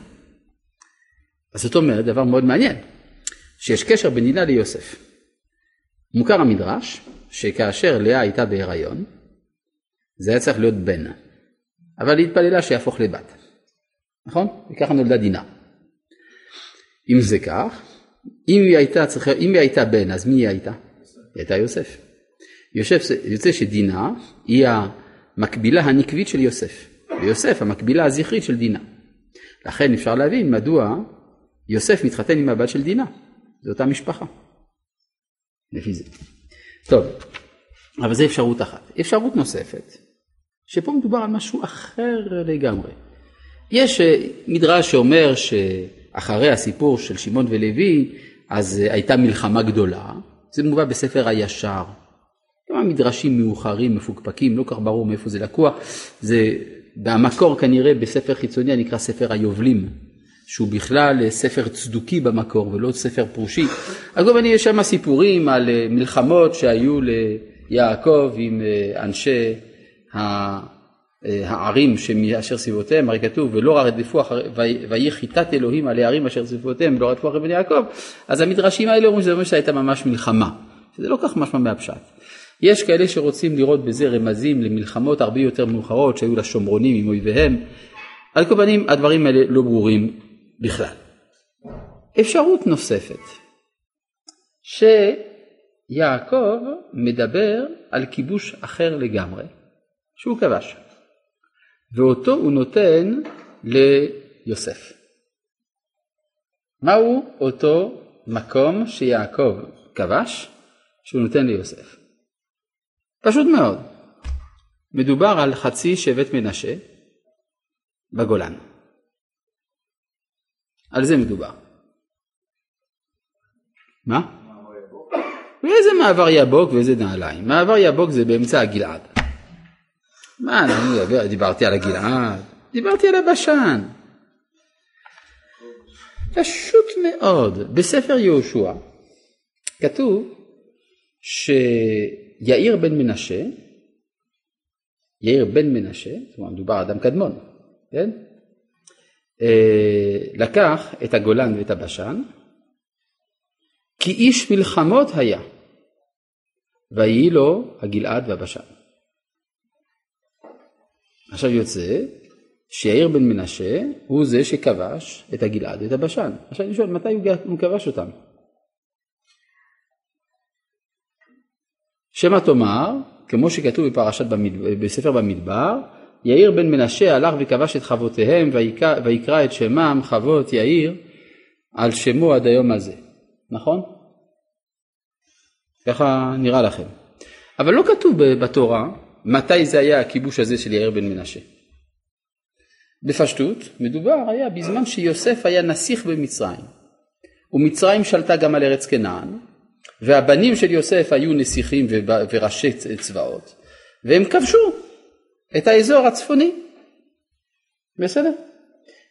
אז זאת אומרת דבר מאוד מעניין, שיש קשר בין דינה ליוסף. מוכר המדרש שכאשר לאה הייתה בהיריון, זה היה צריך להיות בן, אבל היא התפללה שיהפוך לבת, נכון? וככה נולדה דינה. אם זה כך, אם היא הייתה, צריכה, אם היא הייתה בן, אז מי היא הייתה? היא הייתה יוסף. יוסף יוצא שדינה היא המקבילה הנקבית של יוסף, ויוסף המקבילה הזכרית של דינה. לכן אפשר להבין מדוע יוסף מתחתן עם הבת של דינה, זו אותה משפחה. לפי זה. טוב, אבל זו אפשרות אחת. אפשרות נוספת, שפה מדובר על משהו אחר לגמרי. יש אה, מדרש שאומר שאחרי הסיפור של שמעון ולוי, אז אה, הייתה מלחמה גדולה, זה מובא בספר הישר. כמה מדרשים מאוחרים, מפוקפקים, לא כך ברור מאיפה זה לקוח, זה במקור כנראה בספר חיצוני הנקרא ספר היובלים, שהוא בכלל ספר צדוקי במקור ולא ספר פרושי. אז גם אני יש שם סיפורים על אה, מלחמות שהיו ליעקב עם אה, אנשי אה, הערים שאשר סביבותיהם, הרי כתוב ולא רדפו אחרי, ויהי חיטת אלוהים על הערים אשר סביבותיהם ולא רדפו אחרי בני יעקב, אז המדרשים האלה אומרים שזה אומר שהייתה ממש מלחמה, שזה לא כך משמע מהפשט. יש כאלה שרוצים לראות בזה רמזים למלחמות הרבה יותר מאוחרות שהיו לשומרונים עם אויביהם. על כל פנים הדברים האלה לא ברורים בכלל. אפשרות נוספת, שיעקב מדבר על כיבוש אחר לגמרי, שהוא כבש, ואותו הוא נותן ליוסף. מהו אותו מקום שיעקב כבש, שהוא נותן ליוסף? פשוט מאוד. מדובר על חצי שבט מנשה בגולן. על זה מדובר. מה? ואיזה מעבר יבוק ואיזה נעליים? מעבר יבוק זה באמצע הגלעד. מה, אני מדבר, דיברתי על הגלעד, דיברתי על הבשן. פשוט מאוד, בספר יהושע כתוב שיאיר בן מנשה, יאיר בן מנשה, זאת אומרת מדובר אדם קדמון, כן? אה, לקח את הגולן ואת הבשן, כי איש מלחמות היה, ויהי לו הגלעד והבשן. עכשיו יוצא שיאיר בן מנשה הוא זה שכבש את הגלעד ואת הבשן. עכשיו אני שואל, מתי הוא כבש אותם? שמא תאמר, כמו שכתוב בפרשת במדבר, בספר במדבר, יאיר בן מנשה הלך וכבש את חבותיהם ויקרא את שמם חבות יאיר על שמו עד היום הזה, נכון? ככה נראה לכם. אבל לא כתוב בתורה מתי זה היה הכיבוש הזה של יאיר בן מנשה. בפשטות מדובר היה בזמן שיוסף היה נסיך במצרים ומצרים שלטה גם על ארץ כנען והבנים של יוסף היו נסיכים וראשי צבאות והם כבשו את האזור הצפוני. בסדר?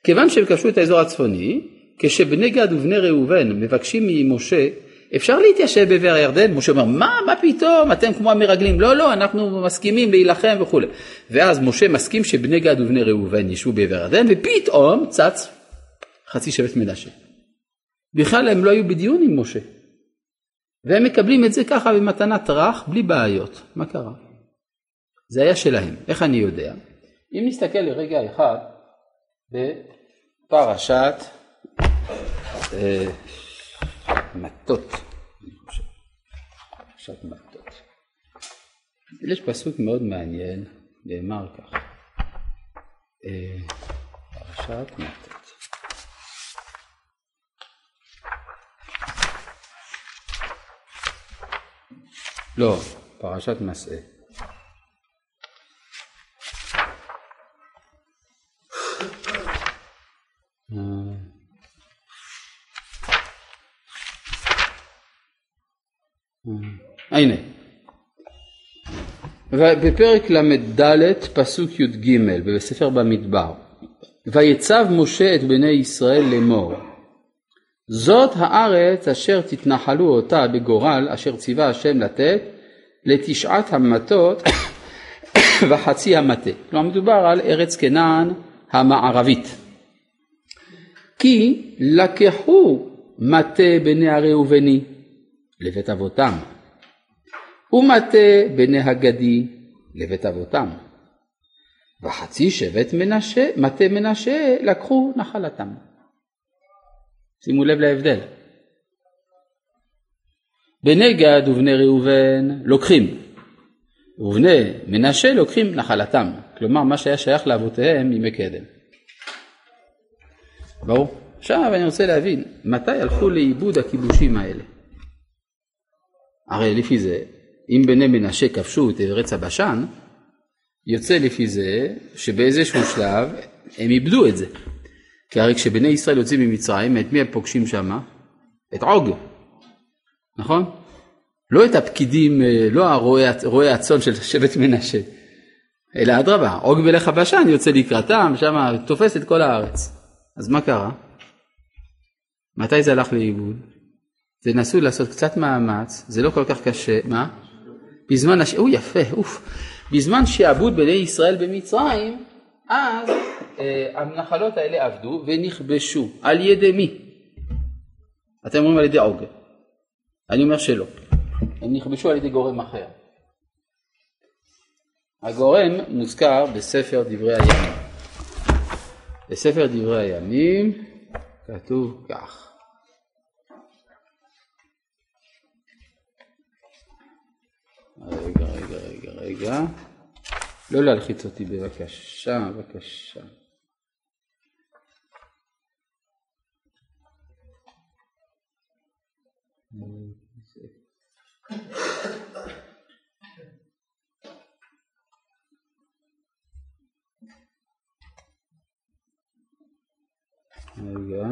כיוון שהם כבשו את האזור הצפוני, כשבני גד ובני ראובן מבקשים ממשה, אפשר להתיישב בעבר הירדן? משה אומר, מה, מה פתאום, אתם כמו המרגלים, לא, לא, אנחנו מסכימים להילחם וכולי. ואז משה מסכים שבני גד ובני ראובן ישבו בעבר הירדן, ופתאום צץ חצי שבט מנשה. בכלל הם לא היו בדיון עם משה. והם מקבלים את זה ככה במתנת רך, בלי בעיות. מה קרה? זה היה שלהם. איך אני יודע? אם נסתכל לרגע אחד בפרשת אה, מטות, פרשת מטות. יש פסוק מאוד מעניין, נאמר כך, אה, פרשת מטות. לא, פרשת מסעה. בפרק ל"ד פסוק י"ג בספר במדבר ויצב משה את בני ישראל לאמור זאת הארץ אשר תתנחלו אותה בגורל אשר ציווה השם לתת לתשעת המטות וחצי המטה. כלומר מדובר על ארץ כנען המערבית. כי לקחו מטה בני הראובני לבית אבותם ומטה בני הגדי לבית אבותם וחצי שבט מנשה, מטה מנשה לקחו נחלתם. שימו לב להבדל. בני גד ובני ראובן לוקחים, ובני מנשה לוקחים נחלתם, כלומר מה שהיה שייך לאבותיהם ימי קדם. ברור? עכשיו אני רוצה להבין, מתי הלכו לאיבוד הכיבושים האלה? הרי לפי זה, אם בני מנשה כבשו את ארץ הבשן, יוצא לפי זה שבאיזשהו שלב הם איבדו את זה. כי הרי כשבני ישראל יוצאים ממצרים, את מי הם פוגשים שם? את עוג, נכון? לא את הפקידים, אה, לא הרועי הצאן של שבט מנשה, אלא אדרבה, עוג מלך הבשן יוצא לקראתם, שם תופס את כל הארץ. אז מה קרה? מתי זה הלך לאיבוד? תנסו לעשות קצת מאמץ, זה לא כל כך קשה, מה? בזמן, הש... או יפה, אוף, בזמן שעבוד בני ישראל במצרים, אז אה, הנחלות האלה עבדו ונכבשו. על ידי מי? אתם אומרים על ידי עוג. אני אומר שלא. הם נכבשו על ידי גורם אחר. הגורם מוזכר בספר דברי הימים. בספר דברי הימים כתוב כך: רגע, רגע, רגע, רגע. לא להלחיץ אותי בבקשה, בבקשה. רגע.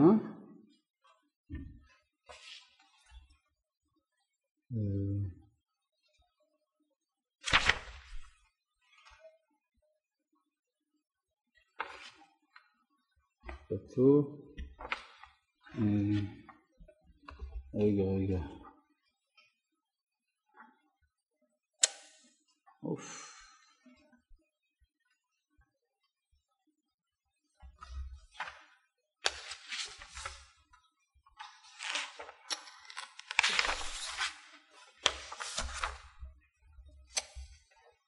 אה, כתוב, אה, רגע, רגע, אוף.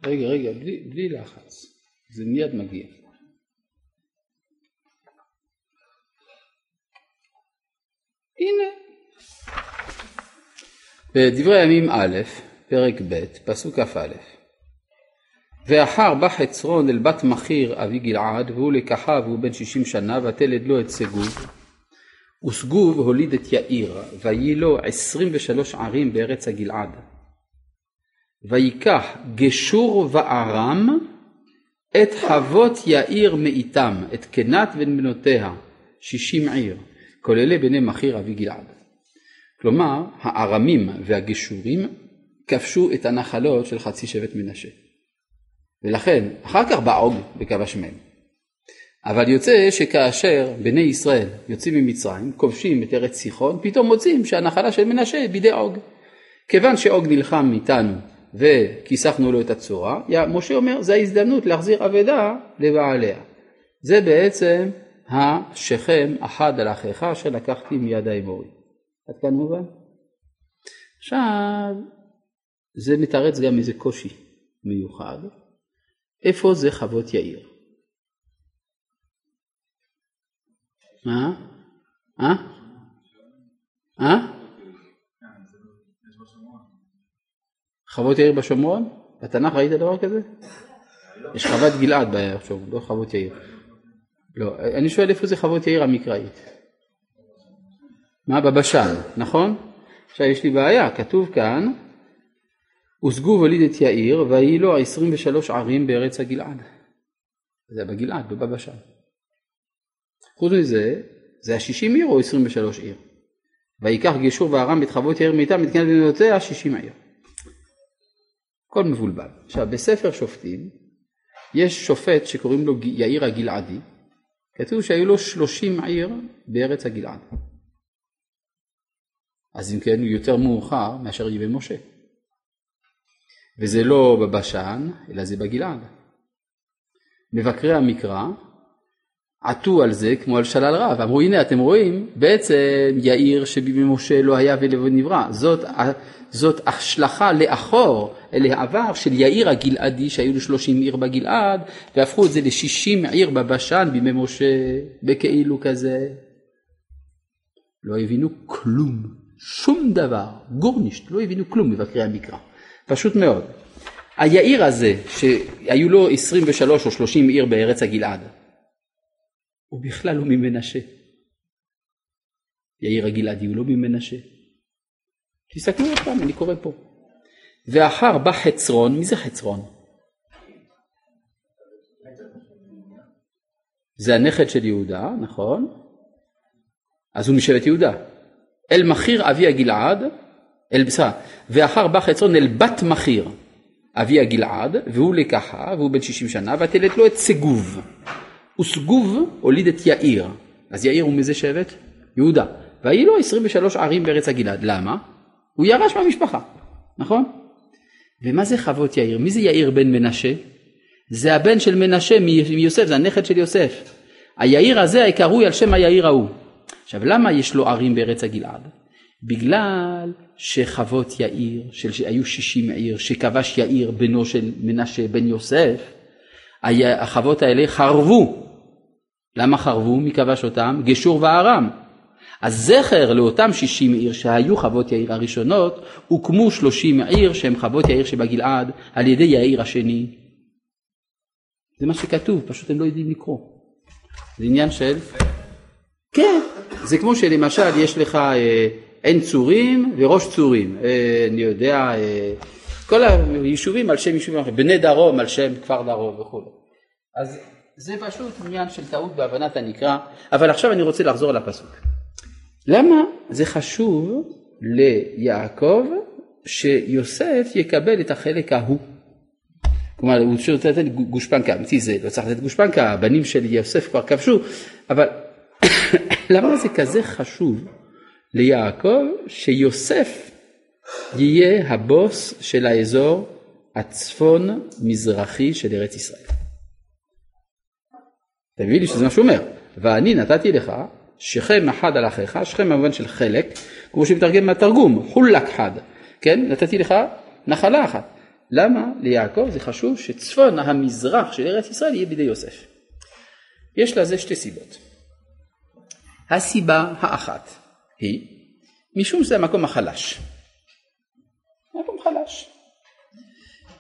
רגע, רגע, בלי, בלי לחץ, זה מיד מגיע. בדברי הימים א', פרק ב', פסוק כ"א: ואחר בא חצרון אל בת מכיר אבי גלעד והוא לקחה והוא בן שישים שנה ותלד לו את סגוב וסגוב הוליד את יאיר ויהי לו עשרים ושלוש ערים בארץ הגלעד. ויקח גשור וארם את חוות יאיר מאיתם את קנת בן בנותיה שישים עיר כוללי בני מכיר אבי גלעד. כלומר, הארמים והגשורים כבשו את הנחלות של חצי שבט מנשה. ולכן, אחר כך בא עוג וכבש מהם. אבל יוצא שכאשר בני ישראל יוצאים ממצרים, כובשים את ארץ סיחון, פתאום מוצאים שהנחלה של מנשה בידי עוג. כיוון שעוג נלחם איתנו וכיסחנו לו את הצורה, משה אומר, זו ההזדמנות להחזיר אבדה לבעליה. זה בעצם השכם אחד על אחיך שלקחתי מיד האמורי. עד כאן מובן? עכשיו, זה מתרץ גם איזה קושי מיוחד. איפה זה חוות יאיר? מה? אה? אה? חוות יאיר בשומרון? בתנ"ך ראית דבר כזה? יש חוות גלעד בשומרון, לא חוות יאיר. לא, אני שואל איפה זה חוות יאיר המקראית. מה בבשן, נכון? עכשיו יש לי בעיה, כתוב כאן, הושגו וליד את יאיר ויהי לו עשרים ושלוש ערים בארץ הגלעד. זה בגלעד, לא בבשן. חוץ מזה, זה השישים עיר או עשרים ושלוש עיר? ויקח גשור וארם את חוות יאיר מאיתם את קנת בנותיה שישים עיר. הכל מבולבל. עכשיו בספר שופטים יש שופט שקוראים לו יאיר הגלעדי, כתוב שהיו לו שלושים עיר בארץ הגלעד. אז אם כן הוא יותר מאוחר מאשר ימי משה. וזה לא בבשן, אלא זה בגלעד. מבקרי המקרא עטו על זה כמו על שלל רב, אמרו הנה אתם רואים בעצם יאיר שבימי משה לא היה ולבו נברא, זאת, זאת השלכה לאחור אל העבר של יאיר הגלעדי שהיו לו שלושים עיר בגלעד והפכו את זה לשישים עיר בבשן בימי משה בכאילו כזה. לא הבינו כלום, שום דבר, גורנישט, לא הבינו כלום מבקרי המקרא, פשוט מאוד. היאיר הזה שהיו לו 23 או 30 עיר בארץ הגלעד הוא בכלל לא ממנשה. יאיר הגלעדי הוא לא ממנשה. תסתכלו עוד פעם, אני קורא פה. ואחר בא חצרון, מי זה חצרון? זה הנכד של יהודה, נכון? אז הוא משבט יהודה. אל מחיר אבי הגלעד, אל בסדר, ואחר בא חצרון אל בת מחיר אבי הגלעד, והוא לקחה, והוא בן שישים שנה, ותלת לו את סגוב. וסגוב הוליד את יאיר. אז יאיר הוא מזה שבט? יהודה. והיו לו 23 ערים בארץ הגלעד. למה? הוא ירש מהמשפחה, נכון? ומה זה חוות יאיר? מי זה יאיר בן מנשה? זה הבן של מנשה מיוסף, זה הנכד של יוסף. היאיר הזה קרוי על שם היאיר ההוא. עכשיו למה יש לו ערים בארץ הגלעד? בגלל שחוות יאיר, שהיו שישים עיר, שכבש יאיר בנו של מנשה בן יוסף, החוות האלה חרבו למה חרבו? מי כבש אותם? גשור וארם. אז זכר לאותם שישים עיר שהיו חוות יאיר הראשונות, הוקמו שלושים עיר שהם חוות יאיר שבגלעד על ידי יאיר השני. זה מה שכתוב, פשוט הם לא יודעים לקרוא. זה עניין של... כן, זה כמו שלמשל יש לך אה, עין צורים וראש צורים, אה, אני יודע, אה, כל היישובים על שם יישובים בני דרום על שם כפר דרום וכו'. אז זה פשוט עניין של טעות בהבנת הנקרא, אבל עכשיו אני רוצה לחזור לפסוק. למה זה חשוב ליעקב שיוסף יקבל את החלק ההוא? כלומר, הוא צריך לתת גושפנקה, אמיתי זה לא צריך לתת גושפנקה, הבנים של יוסף כבר כבשו, אבל למה זה כזה חשוב ליעקב שיוסף יהיה הבוס של האזור הצפון מזרחי של ארץ ישראל? מבין לי שזה מה שהוא אומר, ואני נתתי לך שכם אחד על אחיך, שכם במובן של חלק, כמו שמתרגם מהתרגום, חולק חד, כן, נתתי לך נחלה אחת. למה ליעקב זה חשוב שצפון המזרח של ארץ ישראל יהיה בידי יוסף? יש לזה שתי סיבות. הסיבה האחת היא משום שזה המקום החלש. מקום חלש.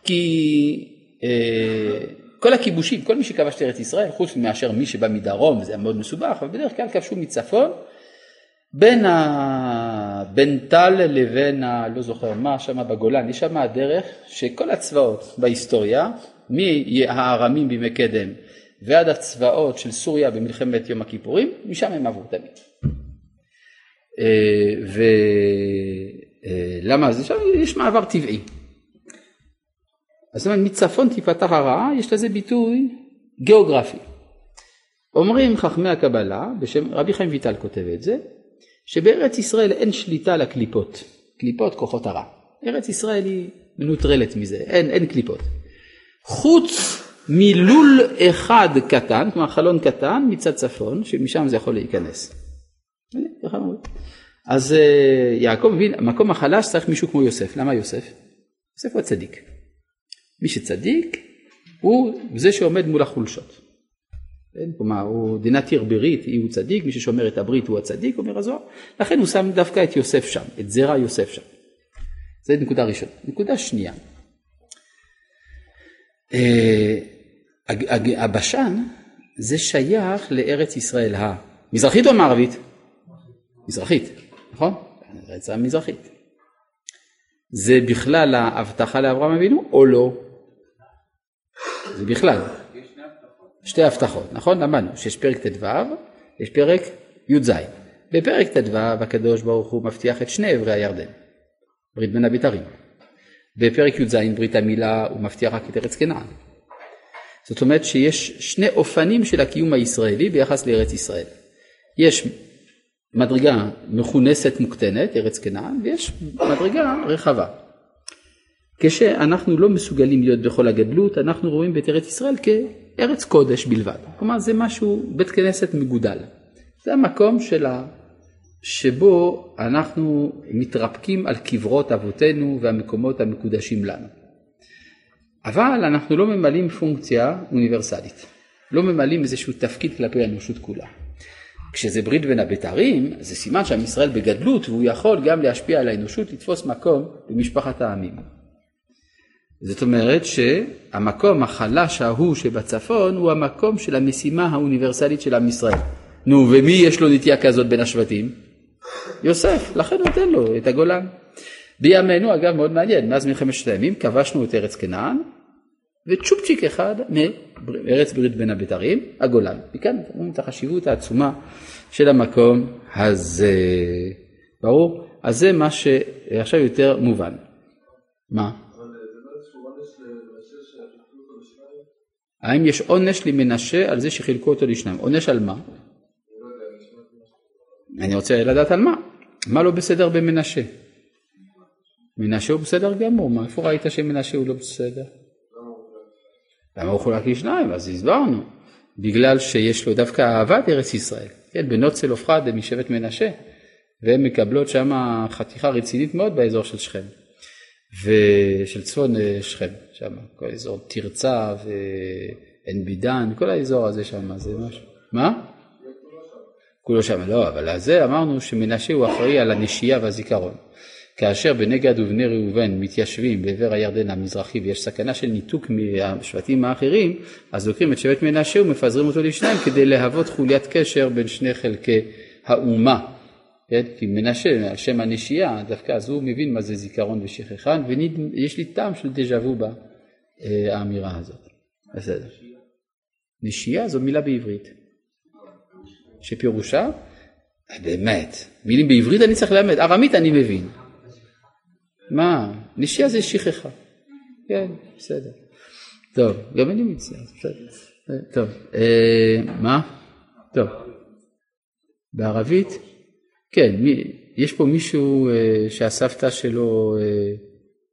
כי אה, כל הכיבושים, כל מי שכבש את ארץ ישראל, חוץ מאשר מי שבא מדרום, וזה היה מאוד מסובך, אבל בדרך כלל כבשו מצפון, בין, ה... בין טל לבין, ה... לא זוכר מה, שם בגולן, יש שם הדרך שכל הצבאות בהיסטוריה, מהארמים בימי קדם ועד הצבאות של סוריה במלחמת יום הכיפורים, משם הם עברו תמיד. אה, ולמה? אה, זה שם יש מעבר טבעי. אז זאת אומרת, מצפון תיפתח הרעה, יש לזה ביטוי גיאוגרפי. אומרים חכמי הקבלה, בשם רבי חיים ויטל כותב את זה, שבארץ ישראל אין שליטה על הקליפות. קליפות כוחות הרע. ארץ ישראל היא מנוטרלת מזה, אין, אין קליפות. חוץ מלול אחד קטן, כלומר חלון קטן מצד צפון, שמשם זה יכול להיכנס. אז אה, יעקב מבין, המקום החלש צריך מישהו כמו יוסף. למה יוסף? יוסף הוא הצדיק. מי שצדיק הוא זה שעומד מול החולשות. כלומר, הוא דינתיר ברית, הוא צדיק, מי ששומר את הברית הוא הצדיק, אומר הזוהר, לכן הוא שם דווקא את יוסף שם, את זרע יוסף שם. זה נקודה ראשונה. נקודה שנייה, אה, הבשן זה שייך לארץ ישראל המזרחית או המערבית? מזרחית, נכון? ארץ המזרחית. זה בכלל ההבטחה לאברהם אבינו או לא? זה בכלל. שתי הבטחות, נכון? למדנו שיש פרק ט"ו, יש פרק י"ז. בפרק ט"ו הקדוש ברוך הוא מבטיח את שני עברי הירדן, ברית בין הבתרים. בפרק י"ז ברית המילה הוא מבטיח רק את ארץ כנען. זאת אומרת שיש שני אופנים של הקיום הישראלי ביחס לארץ ישראל. יש מדרגה מכונסת מוקטנת, ארץ כנען, ויש מדרגה רחבה. כשאנחנו לא מסוגלים להיות בכל הגדלות, אנחנו רואים את ארץ ישראל כארץ קודש בלבד. כלומר זה משהו, בית כנסת מגודל. זה המקום של ה... שבו אנחנו מתרפקים על קברות אבותינו והמקומות המקודשים לנו. אבל אנחנו לא ממלאים פונקציה אוניברסלית, לא ממלאים איזשהו תפקיד כלפי האנושות כולה. כשזה ברית בין הבתרים, זה סימן שעם ישראל בגדלות והוא יכול גם להשפיע על האנושות לתפוס מקום במשפחת העמים. זאת אומרת שהמקום החלש ההוא שבצפון הוא המקום של המשימה האוניברסלית של עם ישראל. נו, ומי יש לו נטייה כזאת בין השבטים? יוסף, לכן נותן לו את הגולן. בימינו, אגב, מאוד מעניין, מאז מלחמת שת הימים כבשנו את ארץ כנען, וצ'ופצ'יק אחד מארץ ברית בין הבתרים, הגולן. מכאן רואים את החשיבות העצומה של המקום הזה. ברור? אז זה מה שעכשיו יותר מובן. מה? האם יש עונש למנשה על זה שחילקו אותו לשניים? עונש על מה? אני רוצה לדעת על מה. מה לא בסדר במנשה? מנשה הוא בסדר גמור, מה, איפה ראית שמנשה הוא לא בסדר? למה הוא חולק לשניים? אז הסברנו. בגלל שיש לו דווקא אהבת ארץ ישראל. כן, בנות צלופחד הם משבט מנשה, והן מקבלות שם חתיכה רצינית מאוד באזור של שכם. ושל צפון אה, שכם, שם, כל האזור תרצה ועין בידן, כל האזור הזה שם, זה משהו. מה? כולו שם, לא, אבל זה אמרנו שמנשה הוא אחראי על הנשייה והזיכרון. כאשר בני גד ובני ראובן מתיישבים בעבר הירדן המזרחי ויש סכנה של ניתוק מהשבטים האחרים, אז לוקחים את שבט מנשה ומפזרים אותו לשניים כדי להוות חוליית קשר בין שני חלקי האומה. כן? כי מנשה, על שם הנשייה, דווקא אז הוא מבין מה זה זיכרון ושכחן, ויש לי טעם של דז'ה וו באמירה הזאת. בסדר. נשייה זו מילה בעברית. שפירושה, באמת, מילים בעברית אני צריך ללמד, ארמית אני מבין. מה, זה שכחה. כן, בסדר. טוב, גם אני מצטער, בסדר. טוב, אה, מה? טוב. בערבית? כן, יש פה מישהו אה, שהסבתא שלו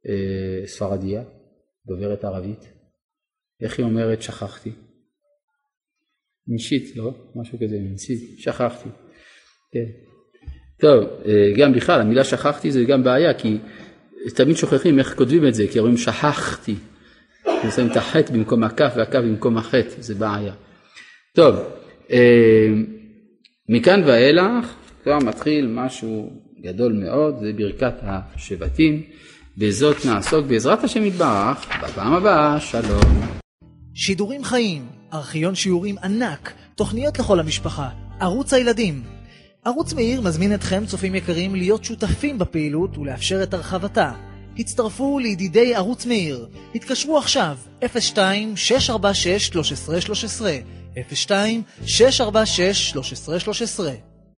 אה, ספרדיה, דוברת ערבית? איך היא אומרת שכחתי? נשית, לא? משהו כזה, נשית, שכחתי. כן. טוב, גם בכלל, המילה שכחתי זה גם בעיה, כי תמיד שוכחים איך כותבים את זה, כי אומרים שכחתי. שמים את החטא במקום הכף והכף במקום החטא, זה בעיה. טוב, אה, מכאן ואילך כבר מתחיל משהו גדול מאוד, זה ברכת השבטים. בזאת נעסוק בעזרת השם יתברך, בפעם הבאה, שלום.
שידורים חיים, ארכיון שיעורים ענק, תוכניות לכל המשפחה, ערוץ הילדים. ערוץ מאיר מזמין אתכם, צופים יקרים, להיות שותפים בפעילות ולאפשר את הרחבתה. הצטרפו לידידי ערוץ מאיר. התקשרו עכשיו, 02-646-1313, 02-646-1313.